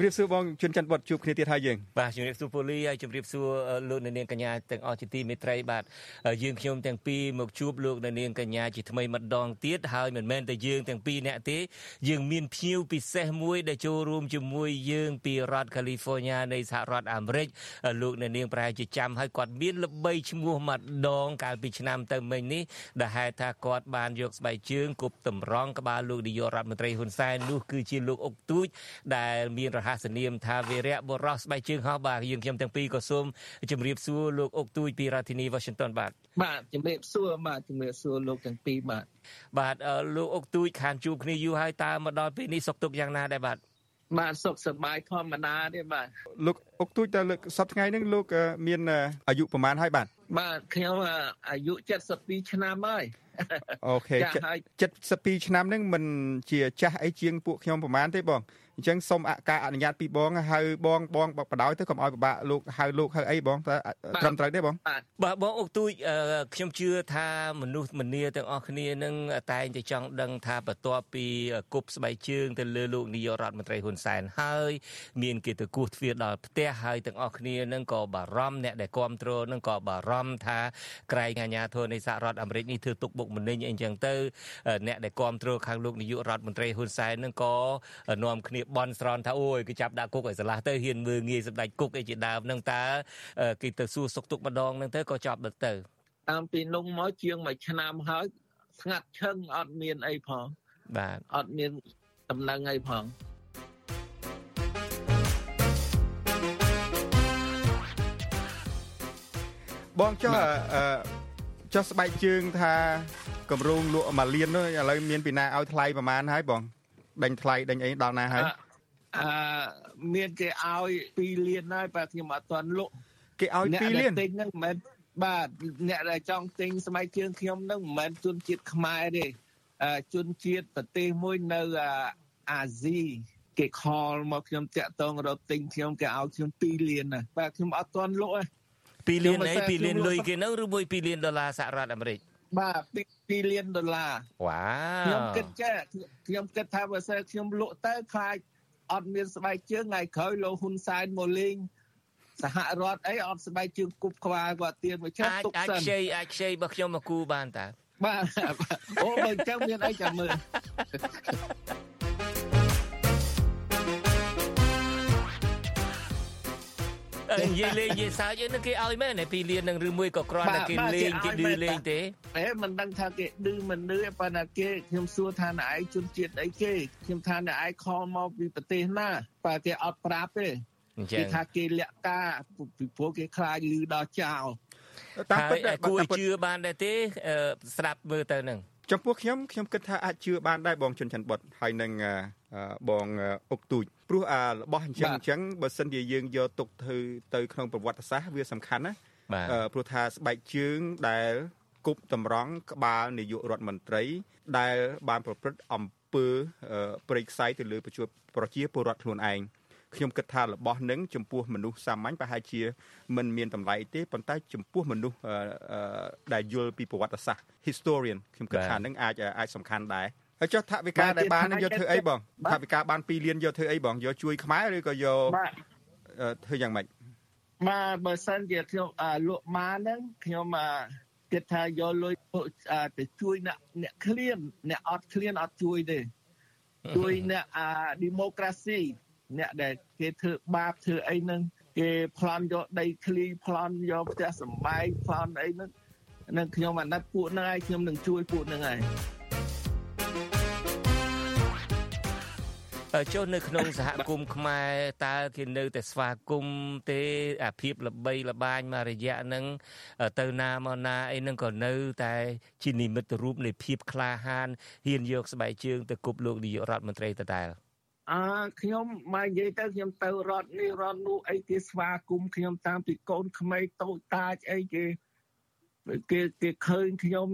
ជំរាបសួរបងជួនច័ន្ទវត្តជួបគ្នាទៀតហើយយើងបាទជំរាបសួរពូលីហើយជំរាបសួរលោកអ្នកនាងកញ្ញាទាំងអស់ជាទីមេត្រីបាទយើងខ្ញុំទាំងពីរមកជួបលោកអ្នកនាងកញ្ញាជាថ្មីម្ដងទៀតហើយមិនមែនតែយើងទាំងពីរអ្នកទេយើងមានភ្ញៀវពិសេសមួយដែលចូលរួមជាមួយយើងពីរដ្ឋ California នៃសហរដ្ឋអាមេរិកលោកអ្នកនាងប្រហែលជាចាំហើយគាត់មានល្បីឈ្មោះម្ដងកាលពីឆ្នាំទៅមិញនេះដែលហេតុថាគាត់បានយកស្បែកជើងគប់តម្រង់ក្បាលលោកនាយករដ្ឋមន្ត្រីហ៊ុនសែននោះគឺជាលោកអុកទូចដែលមានរហស្សនាមថាវីរៈបុរសស្បែកជើងហោះបាទយើងខ្ញុំទាំងពីរក៏សូមជម្រាបសួរលោកអុកទូចពីរដ្ឋធានី Washington បាទបាទជម្រាបសួរបាទជម្រាបសួរលោកទាំងពីរបាទបាទលោកអុកទូចខានជួបគ្នាយូរហើយតើមកដល់ពេលនេះសុខទុក្ខយ៉ាងណាដែរបាទបាទសុខសប្បាយធម្មតាទេបាទលោកអុកទូចតើលើកសប្តាហ៍ថ្ងៃហ្នឹងលោកមានអាយុប្រហែលហើយបាទបាទខ្ញុំអាយុ72ឆ្នាំហើយអូខេ72ឆ្នាំហ្នឹងមិនជាចាស់អីជាងពួកខ្ញុំប្រហែលទេបងអញ្ចឹងសូមការអនុញ្ញាតពីបងហៅបងបងបដ ாய் ទៅកុំឲ្យពិបាកលោកហៅលោកហៅអីបងតើត្រឹមត្រូវទេបងបាទបងអុកទូចខ្ញុំជឿថាមនុស្សមនាទាំងអស់គ្នានឹងតែងតែចង់ដឹងថាបន្ទាប់ពីគប់ស្បែកជើងទៅលើលោកនាយករដ្ឋមន្ត្រីហ៊ុនសែនហើយមានគេទៅគោះទ្វារដល់ផ្ទះហើយទាំងអស់គ្នានឹងក៏បារម្ភអ្នកដែលគ្រប់គ្រងនឹងក៏បារម្ភថាក្រែងអាញាធរនៃសហរដ្ឋអាមេរិកនេះធ្វើទុកបុកម្នេញអីចឹងទៅអ្នកដែលគ្រប់គ្រងខាងលោកនាយករដ្ឋមន្ត្រីហ៊ុនសែននឹងក៏នាំគ្នាបន់ស្រន់ថាអូយគេចាប់ដាក់គុកឲ្យស្រឡះទៅហ៊ានមើងងាយសម្ដេចគុកអីជាដើមនឹងតើគេទៅសួរសុកទុកម្ដងនឹងទៅក៏ចាប់ទៅទៅតាមពីនោះមកជាងមួយឆ្នាំហើយស្ងាត់ឈឹងអត់មានអីផងបាទអត់មានដំណឹងអីផងបងចុះអឺចុះស្បែកជើងថាកម្រងលក់មួយលាននោះឥឡូវមានពីណាឲ្យថ្លៃប្រហែលហើយបង ដេញថ្លៃដេញអីដល់ណាហើយអឺមានគេឲ្យ2លានហើយបាទខ្ញុំអត់ទាន់លក់គេឲ្យ2លានទិញហ្នឹងមិនមែនបាទអ្នកដែលចង់ទិញស្បែកជើងខ្ញុំហ្នឹងមិនមែនជនជាតិខ្មែរទេជនជាតិប្រទេសមួយនៅអាស៊ីគេខលមកខ្ញុំតាក់តងរត់ទិញខ្ញុំគេឲ្យខ្ញុំ2លានណាបាទខ្ញុំអត់ទាន់លក់ទេ2លានអី2លានលុយគេនៅឬមួយ2លានដុល្លារសហរដ្ឋអាមេរិក បាទ2លានដុល្លារវ៉ាវខ្ញុំគិតចេះខ្ញុំគិតថាបើសិនខ្ញុំលក់ទៅខ្លាចអត់មានស្បែកជើងថ្ងៃក្រោយលោកហ៊ុនសែនមកលេងសហរដ្ឋអីអត់ស្បែកជើងគប់ក្បាលគាត់ទៀនមកចាប់ទុកសិនអាចខ្ចីអាចខ្ចីរបស់ខ្ញុំមកគូបានតើបាទអូបើអញ្ចឹងមានអីចាំមើល និយាយលេងនិយាយសើចហ្នឹងគេឲ្យមែនពីលាននឹងឬមួយក៏គ្រាន់តែគេលេងគេឌឺលេងទេអេមិនដឹងថាគេឌឺមិនឌឺប៉ុន្តែគេខ្ញុំសួរថាណែឯងជនជាតិអីគេខ្ញុំថាណែឯងខលមកពីប្រទេសណាបើគេអត់ប្រាប់ទេគេថាគេលាក់ការពីព្រោះគេខ្លាចលឺដល់ចោលតាមពិតគួរជឿបានដែរទេស្ដាប់មើលទៅនឹងចំពោះខ្ញុំខ្ញុំគិតថាអាចជឿបានដែរបងជុនច័ន្ទបុតហើយនឹងបងអុកទូច ព្រោះអារបស់អញ្ចឹងអញ្ចឹងបើសិនជាយើងយកទុកទៅទៅក្នុងប្រវត្តិសាស្ត្រវាសំខាន់ណាព្រោះថាស្បែកជើងដែលគប់តម្រង់ក្បាលនាយករដ្ឋមន្ត្រី ដែលបានប្រព្រឹត្តអំពើព្រៃខ្សៃទៅលើប្រជាពលរដ្ឋខ្លួនឯងខ្ញុំគិតថារបស់នឹងចំពោះមនុស្សសាមញ្ញប្រហែលជាមិនមានតម្លៃទេប៉ុន្តែចំពោះមនុស្សដែលយល់ពីប្រវត្តិសាស្ត្រ historian ខ្ញុំគិតថានឹងអាចអាចសំខាន់ដែរ ហើយចុះថវិកាដែលបានយកធ្វើអីបងថវិកាបាន2លានយកធ្វើអីបងយកជួយខ្មែរឬក៏យកធ្វើយ៉ាងម៉េចបាទបើសិនជាខ្ញុំលក់ម៉ាហ្នឹងខ្ញុំគិតថាយកលុយទៅជួយអ្នកអ្នកឃ្លានអ្នកអត់ឃ្លានអត់ជួយទេជួយអ្នកអា democracy អ្នកដែលគេធ្វើបាបធ្វើអីហ្នឹងគេប្លន់យកដីឃ្លីប្លន់យកផ្ទះសម្បែងប្លន់អីហ្នឹងនឹងខ្ញុំអាណិតពួកហ្នឹងហើយខ្ញុំនឹងជួយពួកហ្នឹងហើយ ចុះនៅក្នុងសហគមន៍ខ្មែរតើគេនៅតែស្វាគមន៍ទេអាភិបល្បីល្បាញមករយៈហ្នឹងទៅណាមកណាអីហ្នឹងក៏នៅ តែជានិមិត្តរូបនៃភាពក្លាហានហ៊ានយកស្បែកជើងទៅគប់លោកនាយករដ្ឋមន្ត្រីដដែលអើខ្ញុំមកនិយាយទៅខ្ញុំទៅរត់នេះរត់នោះអីគេស្វាគមន៍ខ្ញុំតាមពីកូនក្មេងតូចតាចអីគេគេគេឃើញខ្ញុំ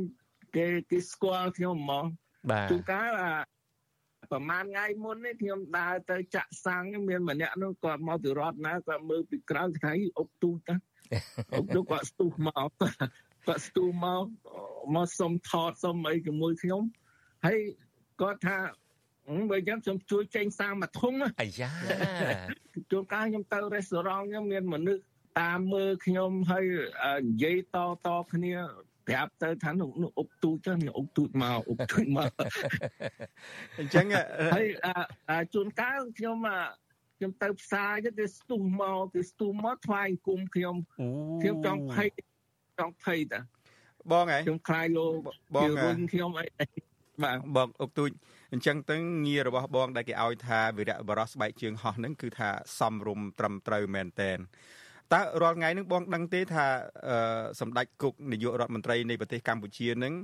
គេគេស្គាល់ខ្ញុំហ្មងបាទជួនកាល ប្រហែលថ្ងៃមុននេះខ្ញុំដើរទៅចាក់សាំងមានម្នាក់នោះគាត់មកពីរដ្ឋណាគាត់មើលពីក្រៅគាត់ថាអុកទូចតាអុកទូចគាត់ស្ទុះមកគាត់ស្ទុះមកមកសុំថតសុំអីជាមួយខ្ញុំហើយគាត់ថាបើយ៉ាងខ្ញុំជួយចេញសាមួយធុងអាយ៉ាជួនកាលខ្ញុំទៅរេស្តូរ៉ង់ខ្ញុំមានមនុស្សតាមមើលខ្ញុំហើយនិយាយតតគ្នា ប្រាប់ទៅថានោះអុកទូចទៅនេះអុកទូចមកអុកទូចមកអញ្ចឹងហើយជួនកាលខ្ញុំខ្ញុំទៅផ្សារទៅគេស្ទុះមកគេស្ទុះមកថ្វាយគុំខ្ញុំខ្ញុំចង់ភ័យចង់ភ័យតាបងហ៎ខ្ញុំខ្លាយលោបងរុញខ្ញុំអីបាទបងអុកទូចអញ្ចឹងទៅងាររបស់បងដែលគេឲ្យថាវិរៈបរោះស្បែកជើងហោះហ្នឹងគឺថាសំរុំត្រឹមត្រូវមែនតែន តើរាល់ថ្ងៃហ្នឹងបងដឹងទេថាសម្ដេចគុកនាយករដ្ឋមន្ត្រីនៃប្រទេសកម្ពុជាហ្នឹង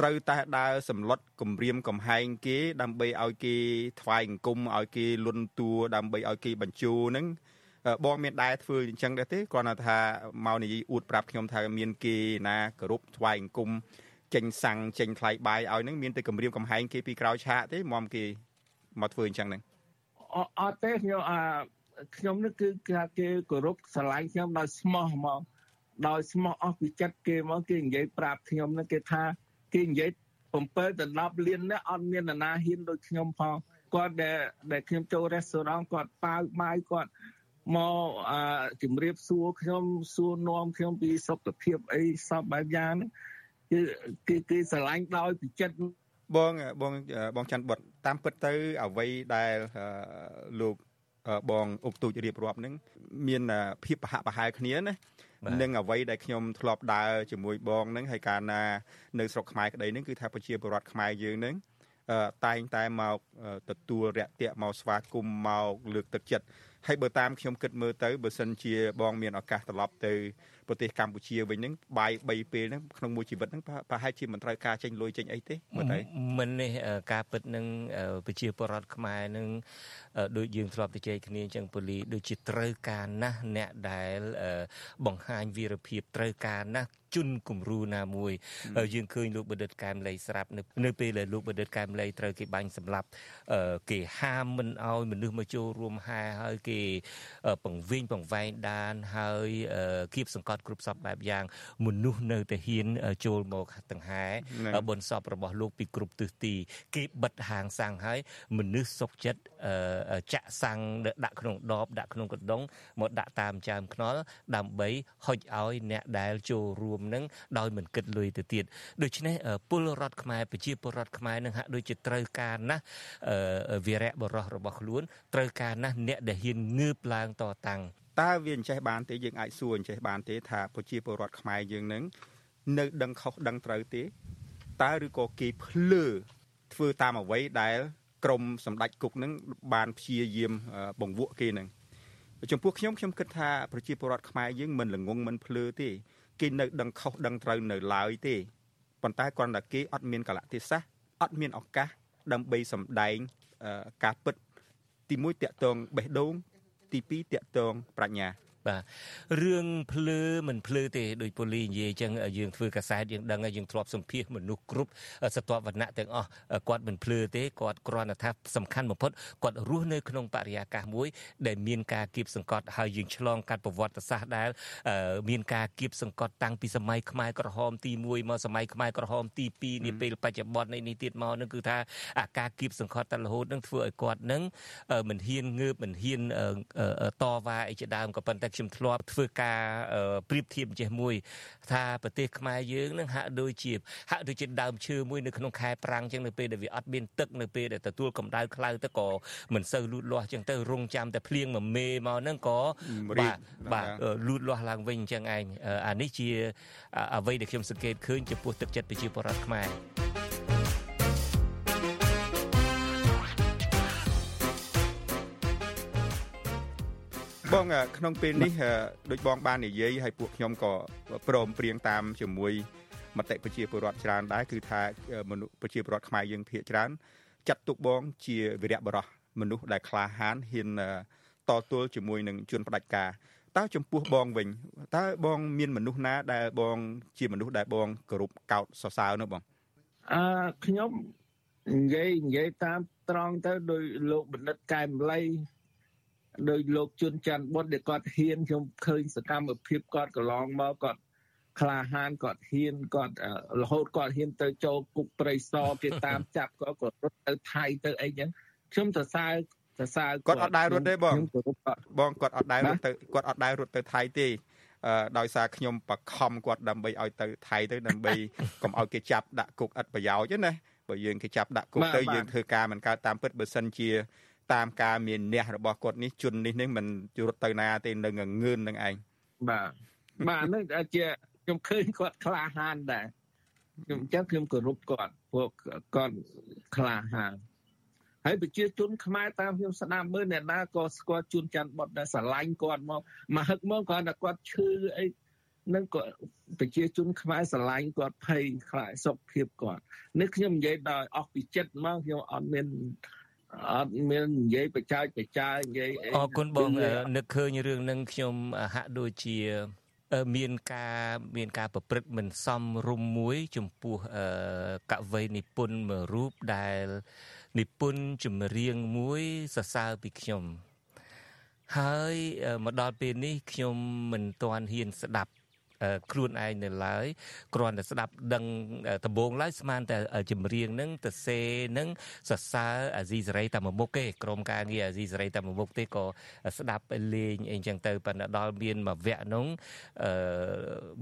ត្រូវតែដើរសម្លុតគម្រាមកំហែងគេ ដើម្បីឲ្យគេថ្វាយអង្គមឲ្យគេលន់តួដើម្បីឲ្យគេបញ្ជូហ្នឹងបងមានដែរធ្វើអញ្ចឹងដែរទេគ្រាន់តែថាមកនិយាយអួតប្រាប់ខ្ញុំថាមានគេណាគោរពថ្វាយអង្គមចេញសាំងចេញថ្លៃបាយឲ្យហ្នឹងមានតែគម្រាមកំហែងគេពីក្រោយឆាកទេមកគេមកធ្វើអញ្ចឹងហ្នឹងអត់ទេខ្ញុំអា ខ្ញុំនេះគឺគេគោរពស្រឡាញ់ខ្ញុំដោយស្មោះមកដោយស្មោះអស់ពីចិត្តគេមកគេនិយាយប្រាប់ខ្ញុំនេះគេថាគេនិយាយ7ទៅ10លាននេះអត់មាននរណាហ៊ានដូចខ្ញុំផងគាត់ដែលដែលខ្ញុំចូលរេស្តូរ៉ង់គាត់ប៉ាវបាយគាត់មកអឺជំរាបសួរខ្ញុំសួរនាំខ្ញុំពីសុខភាពអីសពបែបយ៉ាងហ្នឹងគឺគឺគឺស្រឡាញ់ដោយពីចិត្តបងបងបងច័ន្ទបុតតាមពិតទៅអ្វីដែលលោក បងអុកទូចរៀបរាប់ហ្នឹងមានភាពប្រហាក់ប្រហែលគ្នាណានឹងអ្វីដែលខ្ញុំធ្លាប់ដើរជាមួយបងហ្នឹងហើយកាលណានៅស្រុកខ្មែរក្តីហ្នឹងគឺថាប្រជាពលរដ្ឋខ្មែរយើងហ្នឹងតែងតែមកទទួលរាក់ទាក់មកស្វាគមន៍មកលើកទឹកចិត្ត ហើយបើតាមខ្ញុំគិតមើលទៅបើសិនជាបងមានឱកាសត្រឡប់ទៅប្រទេសកម្ពុជាវិញហ្នឹងបាយ3ពេលហ្នឹងក្នុងមួយជីវិតហ្នឹងប្រហែលជាមិនត្រូវការចេញលុយចេញអីទេមើលទៅមិននេះការពិតនឹងប្រជាពលរដ្ឋខ្មែរនឹងដូចយើងធ្លាប់ទៅជែកគ្នាអញ្ចឹងពូលីដូចជាត្រូវការណាស់អ្នកដែលបង្ហាញវីរភាពត្រូវការណាស់ ជន់គំរូណាមួយយើងឃើញលោកបណ្ឌិតកែមលីស្រាប់នៅនៅពេលដែលលោកបណ្ឌិតកែមលីត្រូវគេបាញ់សម្លាប់គេហាមមិនអោយមនុស្សមកចូលរួមហែហើយគេពង្វេងពង្វែងដានហើយគៀបសង្កត់គ្រប់សពបែបយ៉ាង មនុស្សនៅតែហ៊ានចូលមកដង្ហែបុណ្យសពរបស់លោកពីគ្រប់ទិសទី គេបិទហាងសាំងហើយមនុស្សសុកចិត្តចាក់សាំងដាក់ក្នុងដបដាក់ក្នុងកណ្ដុងមកដាក់តាមចាមខ្នល់ដើម្បីហុចឲ្យអ្នកដែលចូលរួមនឹងដោយមិនគិតលុយទៅទៀតដូច្នេះពលរដ្ឋខ្មែរប្រជាពលរដ្ឋខ្មែរនឹងហាក់ដូចជាត្រូវការណាស់វីរៈបរោះរបស់ខ្លួនត្រូវការណាស់អ្នកដែលហ៊ានងើបឡើងតតាំងតើវាអញ្ចេះបានទេយើងអាចសួរអញ្ចេះបានទេថាប្រជាពលរដ្ឋខ្មែរយើងនឹងនៅដឹងខុសដឹងត្រូវទេតើឬក៏គេភ្លើធ្វើតាមអ្វីដែលក្រមសម្ដេចគុកនឹងបានព្យាយាមបង្វក់គេនឹងចំពោះខ្ញុំខ្ញុំគិតថាប្រជាពលរដ្ឋខ្មែរយើងមិនល្ងងមិនភ្លើទេ គេនៅដឹងខុសដឹងត្រូវនៅឡើយទេប៉ុន្តែគ្រាន់តែគេអត់មានកលៈទេសៈអត់មានឱកាសដើម្បីសម្ដែងការពិតទី1តកតងបេះដូងទី2តកតងប្រាជ្ញា បាទរឿងភ្លើមិនភ្លើទេដោយប៉ូលីសនិយាយអញ្ចឹងយើងធ្វើកាសែតយើងដឹងហើយយើងធ្លាប់សម្ភាសមនុស្សគ្រប់សត្វវណ្ណៈទាំងអស់គាត់មិនភ្លើទេគាត់គ្រាន់តែថាសំខាន់បំផុតគាត់រស់នៅក្នុងបរិយាកាសមួយ ដែលមានការគៀបសង្កត់ហើយយើងឆ្លងកាត់ប្រវត្តិសាស្ត្រដែលមានការគៀបសង្កត់តាំងពីសម័យខ្មែរក្រហមទី1មកសម័យខ្មែរក្រហមទី2នាពេលបច្ចុប្បន្ននេះទៀតមកនឹងគឺថាអាការគៀបសង្កត់តែរហូតនឹងធ្វើឲ្យគាត់នឹងមិនហ៊ានងើបមិនហ៊ានតវ៉ាអីជាដើមក៏ប៉ុន្តែខ្ញុំធ្លាប់ធ្វើការប្រៀបធៀបចេះមួយ ថាប្រទេសខ្មែរយើងនឹងហាក់ដូចជាហាក់ដូចជាដើមឈើមួយនៅក្នុងខែប្រាំងចឹងនៅពេលដែលវាអត់មានទឹកនៅពេលដែលទទួលកម្ដៅក្តៅទៅក៏មិនសូវលូតលាស់ចឹងទៅរងចាំតែភ្លៀងមួយមេមកហ្នឹងក៏បាទបាទលូតលាស់ឡើងវិញចឹងឯងអានេះជាអ្វីដែលខ្ញុំសង្កេតឃើញចំពោះទឹកចិត្តប្រជាពលរដ្ឋខ្មែរ ងក្នុងពេលនេះដូចបងបាននិយាយឲ្យពួកខ្ញុំក៏ព្រមព្រៀងតាមជាមួយមតិប្រជាពលរដ្ឋច្រើនដែរគឺថាមនុស្សប្រជាពលរដ្ឋខ្មែរយើងភាគច្រើនចាត់ទុកបងជាវីរៈបរោះមនុស្សដែលក្លាហានហ៊ានតទល់ជាមួយនឹងជនផ្ដាច់ការតើចំពោះបងវិញតើបងមានមនុស្សណាដែលបង ជាមនុស្សដែលបងគោរពកោតសរសើរនោះបងអឺខ្ញុំនិយាយនិយាយតាមត្រង់ទៅដោយលោកបណ្ឌិតកែមលី ដោយលោកជួនច័ន្ទបុតដែលគាត់ហ៊ានខ្ញុំឃើញសកម្មភាពគាត់កន្លងមកគាត់ក្លាហានគាត់ហ៊ានគាត់រហូតគាត់ហ៊ានទៅចូលគុកព្រៃសរគេតាមចាប់គាត់ក៏រត់ទៅថៃទៅអីចឹងខ្ញុំសរសើរសរសើរគាត់អត់ដែររត់ទេបងបងគាត់អត់ដែររត់ទៅគាត់អត់ដែររត់ទៅថៃទេដោយសារខ្ញុំបខំគាត់ដើម្បីឲ្យទៅថៃទៅដើម្បីកុំឲ្យគេចាប់ដាក់គុកឥតប្រយោជន៍ណាបើយើងគេចាប់ដាក់គុកទៅយើងធ្វើការមិនកើតតាមពិតបើសិនជា តាមការមានអ្នករបស់គាត់នេះជន់នេះនេះមិនរត់ទៅណាទេនៅងងឿននឹងឯងបាទបាទនឹងជាខ្ញុំឃើញគាត់ក្លាហានដែរខ្ញុំអញ្ចឹងខ្ញុំគោរពគាត់ពួកគាត់ក្លាហានហើយប្រជាជនខ្មែរតាមខ្ញុំស្ដាប់មើលអ្នកណាក៏ស្គាល់ជួនច័ន្ទបុតដែរស្រឡាញ់គាត់មកមកហឹកមកគាត់ថាគាត់ឈឺអីនឹងក៏ប្រជាជនខ្មែរស្រឡាញ់គាត់ភ័យខ្លាចសុខភាពគាត់នេះខ្ញុំនិយាយដោយអស់ពីចិត្តមកខ្ញុំអត់មាន អត់មាននិយាយបច្ចាយបច្ចាយនិយាយអរគុណបងនឹកឃើញរឿងនឹងខ្ញុំហាក់ដូចជាមានការមានការប្រព្រឹត្តមិនសមរម្យមួយ ចំពោះកវីនិពន្ធមួយរូបដែលនិពន្ធចម្រៀងមួយសរសើរពីខ្ញុំ ហើយមកដល់ពេលនេះខ្ញុំមិនទាន់ហ៊ានស្ដាប់ ខ្លួនឯងនៅឡើយគ្រាន់តែស្ដាប់ដឹងដំបងឡើយស្មានតែចម្រៀងហ្នឹងទៅសេហ្នឹងសរសើរអាស៊ីសេរីតែមួយមុខទេក្រុមការងារអាស៊ីសេរីតែមួយមុខទេក៏ស្ដាប់លេងអីចឹងទៅប៉ុន្តែដល់មានមួយវគ្គហ្នឹងអឺ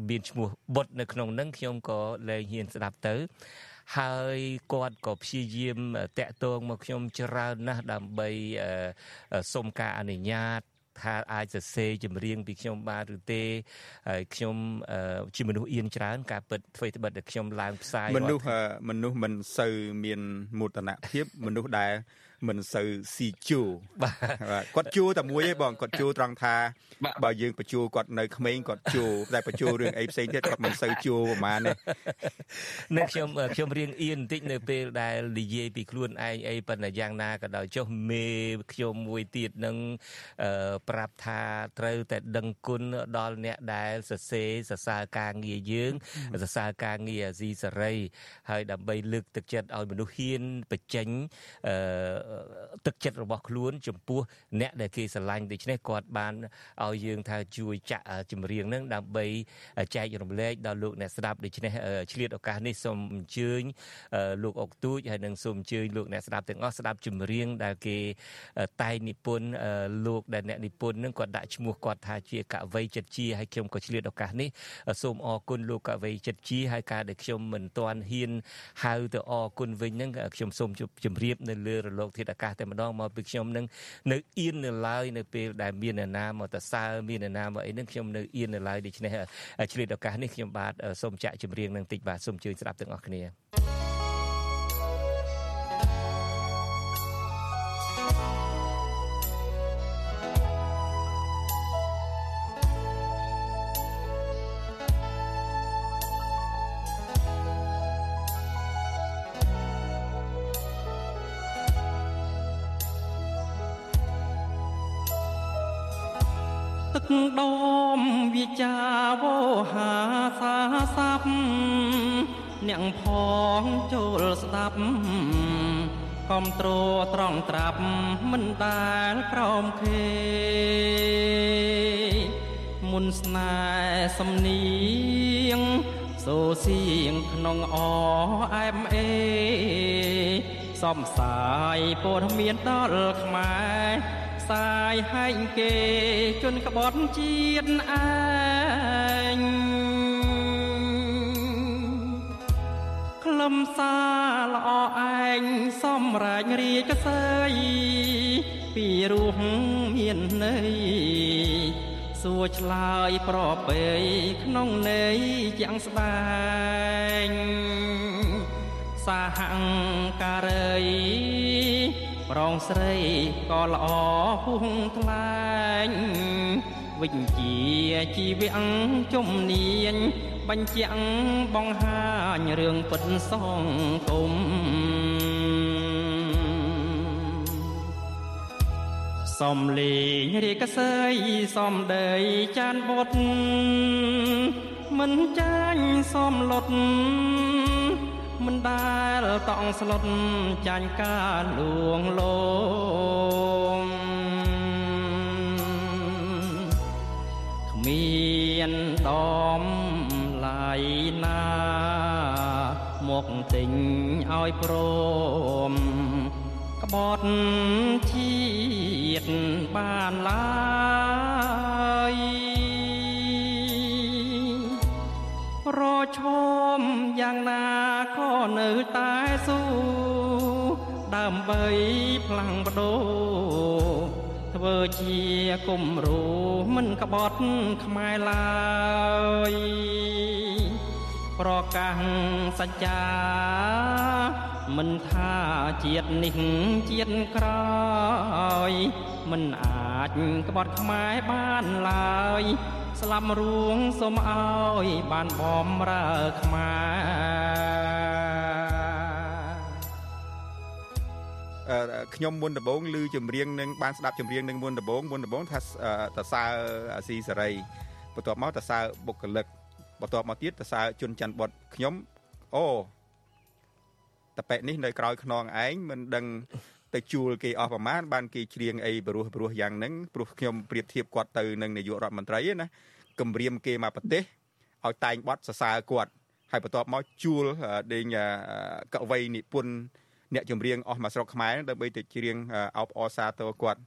មានឈ្មោះបុតនៅក្នុងហ្នឹងខ្ញុំក៏លែងហ៊ានស្ដាប់ទៅហើយគាត់ក៏ព្យាយាមតាក់ទងមកខ្ញុំច្រើនណាស់ដើម្បីសុំការអនុញ្ញាត ថាអាចសរសេរចម្រៀងពីខ្ញុំបានឬទេហើយខ្ញុំជាមនុស្សអៀនច្រើន ការពិតធ្វើត្បិតតែខ្ញុំឡើងផ្សាយមនុស្សមនុស្សមិនសូវមានមោទនភាពមនុស្សដែល មិនសូវស៊ីជួបាទគាត់ជួតែមួយទេបងគាត់ជួត្រង់ថាបើយើងបញ្ជួគាត់នៅក្មេងគាត់ជួតែបញ្ជួរឿងអីផ្សេងទៀតគាត់មិនសូវជួប្រហែលទេនៅខ្ញុំខ្ញុំរៀងអៀនបន្តិចនៅពេលដែលនិយាយពីខ្លួនឯងអីប៉ុន្តែយ៉ាងណាក៏ដោយចុះមេខ្ញុំមួយទៀតនឹងប្រាប់ថាត្រូវតែដឹងគុណដល់អ្នកដែលសរសេរសរសើរការងារយើងសរសើរការងារអាស៊ីសេរីហើយដើម្បីលើកទឹកចិត្តឲ្យមនុស្សហ៊ានបញ្ចេញអឺទឹកចិត្តរបស់ខ្លួនចំពោះអ្នកដែលគេស្រឡាញ់ដូច្នេះគាត់បានឲ្យយើងថាជួយចាក់ចម្រៀងហ្នឹងដើម្បីចែករំលែកដល់លោកអ្នកស្ដាប់ដូច្នេះឆ្លៀតឱកាសនេះសូមអញ្ជើញលោកអុកទូចហើយនឹងសូមអញ្ជើញលោកអ្នកស្ដាប់ទាំងអស់ស្ដាប់ចម្រៀងដែលគេតែងនិពន្ធលោកដែលអ្នកនិពន្ធហ្នឹងគាត់ដាក់ឈ្មោះគាត់ថាជាកវីចិត្តជាហើយខ្ញុំក៏ឆ្លៀតឱកាសនេះសូមអរគុណលោកកវីចិត្តជាហើយការដែលខ្ញុំមិនទាន់ហ៊ានហៅទៅអរគុណវិញហ្នឹងខ្ញុំសូមជម្រាបនៅលើរលកធាតុអាកាសតែម្ដងមកពីខ្ញុំនឹងនៅអៀននៅឡើយនៅពេលដែលមានអ្នកណាមកតសើមានអ្នកណាមកអីនឹងខ្ញុំនៅអៀននៅឡើយដូច្នេះឆ្លៀតឱកាសនេះខ្ញុំបាទសូមចាក់ចម្រៀងនឹងតិចបាទសូមជួយស្ដាប់ទាំងអស់គ្នា ចាវោហាសាស័ព្ទអ្នកផងចូលស្ដាប់គំត្រត្រង់ត្រាប់មិនដែលក្រោមខេមុនស្នេហ៍សំនៀងសូសៀងក្នុងអអែមអេសំសាយព័ត៌មានដល់ខ្មែរ សាយហែងគេជន់ក្បត់ជាតិឯងខ្លឹមសារល្អឯងសំរាជរាជកសើយពីរូបមានន័យសួរឆ្លើយប្រពេក្នុងន័យជាងស្បែងសហការី ប្រងស្រីក៏ល្អហួងថ្លែងវិជ្ជាជីវៈជំនាញបញ្ជាក់បង្ហាញរឿងពិតសង្គមសំលេងរាកសីសំដីចានបុតមិនចាញ់សំលុត មិនដែលតង់ស្លុតចាញ់ការលួងលោមគ្មានដំឡៃណាមកទិញឲ្យព្រមក្បត់ជាតិបានឡើ រឈមយ៉ាងណាក៏នៅតែស៊ូដើម្បីផ្លាំងបដូរធ្វើជាគំរូមិនក្បត់ខ្មែរឡើយប្រកាសសច្ចាមិនថាជាតិនេះជាតិក្រោយ មិនអាចក្បត់ខ្មែរបានឡើយ ស្លាប់រួងសូមឲ្យបានបំរើខ្មែរខ្ញុំមុនដំបងឮចម្រៀងនឹងបានស្ដាប់ចម្រៀងនឹងមុនដំបងមុនដំបងថាតសើអាស៊ីសេរីបន្ទាប់មកតសើបុគ្គលិកបន្ទាប់មកទៀតតសើជុនច័ន្ទបុតខ្ញុំអូតប៉ែនេះនៅក្រោយខ្នងឯងមិនដឹង ទៅជួលគេអស់ប្រមាណបានគេច្រៀងអីបរោះបរោះយ៉ាងហ្នឹងព្រោះខ្ញុំប្រៀបធៀបគាត់ទៅនឹងនាយករដ្ឋមន្ត្រីណាគម្រាមគេមកប្រទេសឲ្យតែងបត់សរសើរគាត់ហើយបន្ទាប់មកជួលដេញកវីនិពន្ធអ្នកចម្រៀងអស់មកស្រុកខ្មែរដើម្បីទៅច្រៀងអោបអសាទរគាត់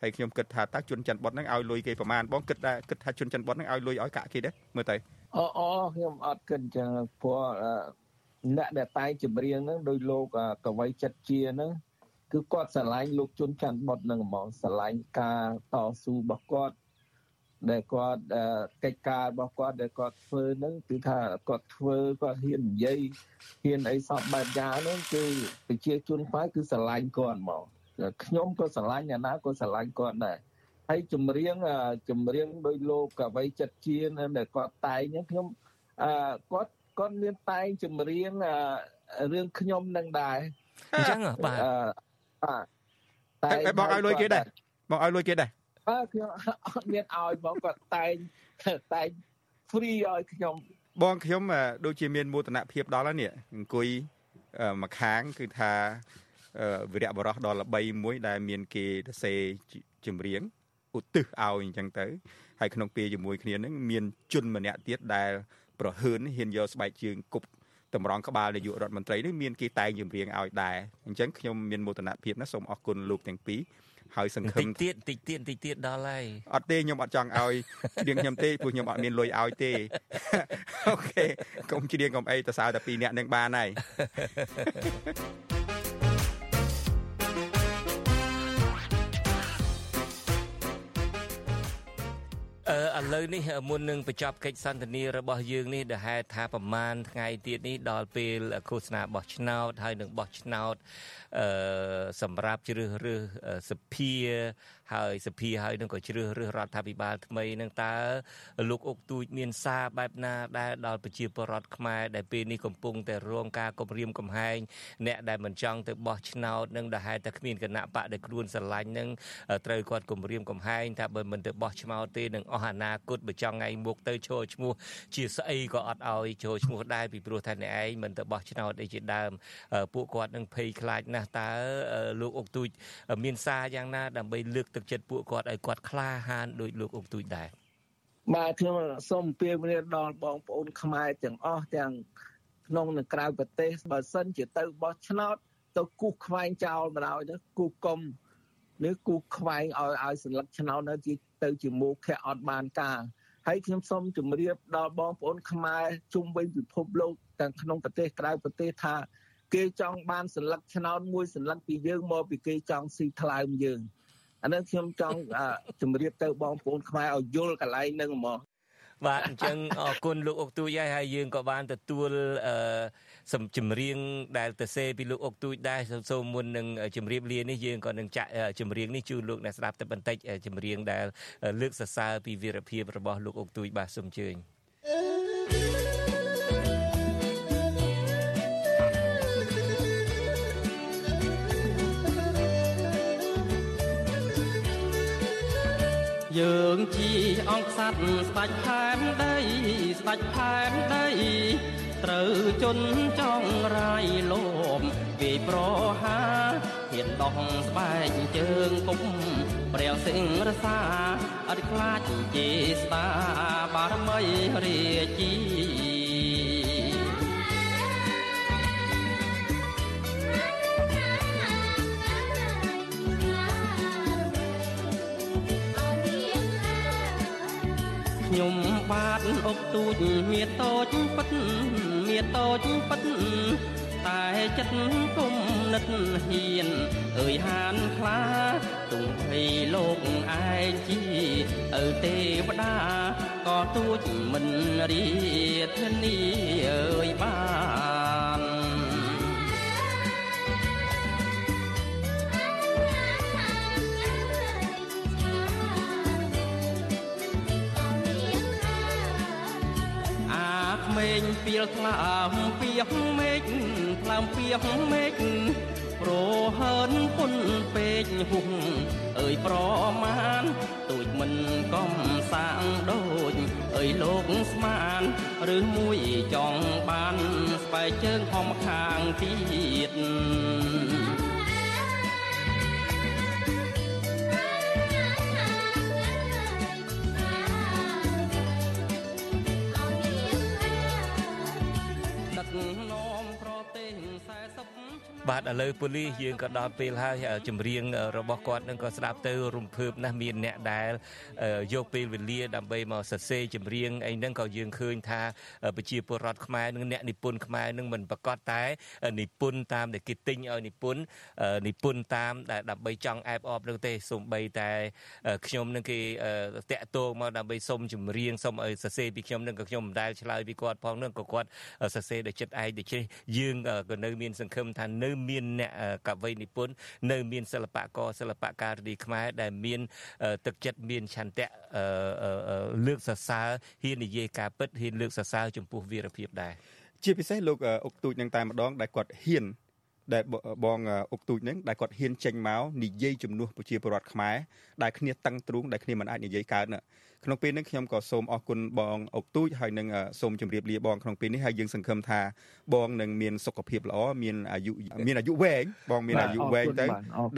ហើយខ្ញុំគិតថាតើជនច័ន្ទបុតហ្នឹងឲ្យលុយគេប្រមាណបងគិតថាគិតថាជនច័ន្ទបុតហ្នឹងឲ្យលុយឲ្យកាក់គេដែរមើលទៅអូអូខ្ញុំអត់គិតអញ្ចឹងព្រោះអ្នកដែលតែងចម្រៀងហ្នឹងដោយលោកកវីចិត្តជាហ្នឹង គឺគាត់ស្រឡាញ់លោកជុនច័ន្ទបុតហ្នឹងហ្មងស្រឡាញ់ការតស៊ូរបស់គាត់ដែលគាត់កិច្ចការរបស់គាត់ដែលគាត់ធ្វើហ្នឹងគឺថាគាត់ធ្វើគាត់ហ៊ាននិយាយហ៊ានអីសពបែបយ៉ាងហ្នឹងគឺប្រជាជនខ្មែរគឺស្រឡាញ់គាត់ហ្មងខ្ញុំក៏ស្រឡាញ់អ្នកណាក៏ស្រឡាញ់គាត់ដែរហើយចម្រៀងចម្រៀងដោយលោកកវីចិត្តជាដែលគាត់តែងខ្ញុំអឺគាត់គាត់មានតែងចម្រៀងរឿងខ្ញុំនឹងដែរអញ្ចឹងបាទ បាទតែបងឲ្យលុយគេដែរបងឲ្យលុយគេដែរបាទខ្ញុំអត់មានឲ្យបងគាត់តែងតែង free ឲ្យខ្ញុំបងខ្ញុំដូចជាមានមោទនភាពដល់ហើយនេះអង្គុយមួយខាងគឺថាវីរៈបរោះដ៏ល្បីមួយដែលមានគេទៅសេចម្រៀងឧទ្ទិសឲ្យអញ្ចឹងទៅហើយក្នុងពេលជាមួយគ្នានឹងមានជនម្នាក់ទៀតដែលប្រហើនហ៊ានយកស្បែកជើងគប់ តម្រង់ក្បាលនាយករដ្ឋមន្ត្រីនេះមានគេតែងចម្រៀងឲ្យដែរអញ្ចឹងខ្ញុំមានមោទនភាពណាសូមអរគុណលោកទាំងពីរហើយសង្ឃឹមតិចទៀតតិចទៀតតិចទៀតដល់ហើយអត់ទេខ្ញុំអត់ចង់ឲ្យច្រៀងខ្ញុំទេព្រោះខ្ញុំអត់មានលុយឲ្យទេអូខេកុំច្រៀងកុំអីទៅសើតែពីរនាក់នឹងបានហើយ ឥឡូវនេះមុននឹងបញ្ចប់កិច្ចសន្ទនារបស់យើងនេះដែលហេតុថាប្រមាណថ្ងៃទៀតនេះដល់ពេលឃោសនាបោះឆ្នោតហើយនឹងបោះឆ្នោតអឺសម្រាប់ជ្រើសរើសសភា ហើយសភាហើយនឹងក៏ជ្រើសរើសរដ្ឋាភិបាលថ្មីនឹងតើលោកអុកទូចមានសារបែបណាដែរដល់ប្រជាពលរដ្ឋខ្មែរដែលពេលនេះកំពុងតែរងការគំរាមកំហែងអ្នកដែលមិនចង់ទៅបោះឆ្នោតនឹងដែលហេតុតែគ្មានគណៈបកដែលខ្លួនស្រឡាញ់នឹងត្រូវគាត់គំរាមកំហែងថាបើមិនទៅបោះឆ្នោតទេនឹងអស់អនាគតបើចង់ថ្ងៃមុខទៅចូលឈ្មោះជាស្អីក៏អត់ឲ្យចូលឈ្មោះដែរពីព្រោះថាអ្នកឯងមិនទៅបោះឆ្នោតអីជាដើមពួកគាត់នឹងភ័យខ្លាចណាស់តើលោកអុកទូចមានសារយ៉ាងណាដើម្បីលើកទឹកទឹកចិត្តពួកគាត់ឲ្យគាត់ក្លាហានដោយលោកអង្គទូចដែរបាទខ្ញុំសូមពៀវនាដល់បងប្អូនខ្មែរទាំងអស់ទាំងក្នុងនិងក្រៅប្រទេសបើសិនជាទៅបោះឆ្នោតទៅគូសខ្វែងចោលបណ្ដោយទៅគូសកុំឬគូសខ្វែងឲ្យឲ្យសន្លឹកឆ្នោតនៅទីទៅជាមោខៈអត់បានការហើយខ្ញុំសូមជម្រាបដល់បងប្អូនខ្មែរជុំវិញពិភពលោកទាំងក្នុងប្រទេសក្រៅប្រទេសថា គេចង់បានសន្លឹកឆ្នោតមួយសន្លឹកពីយើងមកពីគេចង់ស៊ីថ្លើមយើង អានេះខ្ញុំចង់ជម្រាបទៅបងប្អូនខ្មែរឲ្យយល់កន្លែងហ្នឹងហ្មងបាទអញ្ចឹងអរគុណលោកអុកទូចហើយហើយយើងក៏បានទទួលអឺសំចម្រៀងដែលទៅសេពីលោកអុកទូចដែរសូមមុននឹងជំរាបលានេះយើងក៏នឹងចាក់ចម្រៀងនេះជូនលោកអ្នកស្ដាប់តែបន្តិចចម្រៀងដែលលើកសរសើរពីវីរភាពរបស់លោកអុកទូចបាទសូមអញ្ជើញ យើងជីអង្គសัตว์ស្ដាច់ផែនដីស្ដាច់ផែនដីត្រូវជន់ចង់រាយលោមវាយប្រហាហ៊ានដោះស្បែកជើងគុំព្រះសិង្ហរសាអត់ខ្លាចជាស្ដាបារមីរាជី ខ្ញុំបាទអុកទូចមានតូចពិតមានតូចពិតតែចិត្តគុំនិតហ៊ានអើយហានខ្លាទុំភ័យលោកឯងជីឪទេវតាក៏ទូចមិនរៀធានីអើយបាន ពីលថ្លើមពីកមេឃថ្លើមពីកមេឃប្រហើនពុនពេកហុកអើយប្រមានទូចមិនកំសាងដូចអើយលោកស្មានឬមួយចង់បានស្បែកជើងហំខាងទៀត បាទឥឡូវប៉ូលីសយើងក៏ដល់ពេលហើយចម្រៀងរបស់គាត់នឹងក៏ស្ដាប់ទៅរំភើបណាស់មានអ្នកដែលយកពេលវេលាដើម្បីមកសរសេរចម្រៀងអីហ្នឹងក៏យើងឃើញថាប្រជាពលរដ្ឋខ្មែរនិងអ្នកនិពន្ធខ្មែរនឹងមិនប្រកាសតែនិពន្ធតាមដែលគេទិញឲ្យនិពន្ធនិពន្ធតាមដែលដើម្បីចង់អែបអបនោះទេសូម្បីតែខ្ញុំនឹងគេតាក់ទងមកដើម្បីសុំចម្រៀងសុំឲ្យសរសេរពីខ្ញុំនឹងក៏ខ្ញុំមិនដែលឆ្លើយពីគាត់ផងនឹងក៏គាត់សរសេរដោយចិត្តឯងដូច្នេះយើងក៏នៅមានសង្ឃឹមថានៅមានអ្នកកវីនិពន្ធនៅមានសិល្បករសិល្បការីខ្មែរដែលមានទឹកចិត្តមានឆន្ទៈលើកសរសើរហ៊ាននិយាយការពិតហ៊ានលើកសរសើរចំពោះវីរភាពដែរជាពិសេសលោកអុកទូចនឹងតែម្ដងដែលគាត់ហ៊ាន ដែលបងអុកទូចនឹងដែលគាត់ហ៊ានចេញមកនិយាយជំនួសប្រជាពលរដ្ឋខ្មែរដែលគ្នាតឹងទ្រូងដែលគ្នាមិនអាចនិយាយកើតណាក្នុងពេលនេះខ្ញុំក៏សូមអរគុណបងអុកទូចហើយនឹងសូមជម្រាបលាបងក្នុងពេលនេះហើយយើងសង្ឃឹមថាបងនឹងមានសុខភាពល្អមានអាយុមានអាយុវែងបងមានអាយុវែងទៅ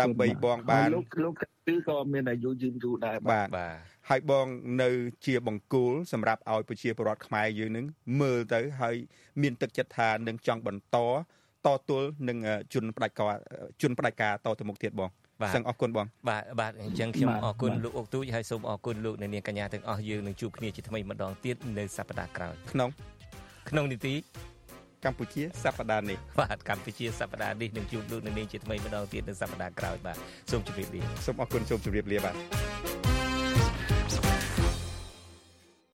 ដើម្បីបងបានលោកលោកគឺក៏មានអាយុយឺនយូរដែរបាទបាទហើយបងនៅជាបង្គោលសម្រាប់ឲ្យប្រជាពលរដ្ឋខ្មែរយើងនឹងមើលទៅហើយមានទឹកចិត្តថានឹងចង់បន្ត តទល់នឹងជនផ្ដាច់ការជនផ្ដាច់ការតទៅមុខទៀតបងសឹងអរគុណបងបាទបាទអញ្ចឹងខ្ញុំអរគុណលោកអុកទូចហើយសូមអរគុណលោកអ្នកនាងកញ្ញាទាំងអស់យើងនឹងជួបគ្នាជាថ្មីម្ដងទៀតនៅសប្ដាហ៍ក្រោយក្នុងក្នុងនីតិកម្ពុជាសប្ដាហ៍នេះបាទកម្ពុជាសប្ដាហ៍នេះនឹងជួបលោកអ្នកនាងជាថ្មីម្ដងទៀតនៅសប្ដាហ៍ក្រោយបាទសូមជម្រាបលាសូមអរគុណសូមជម្រាបលាបាទ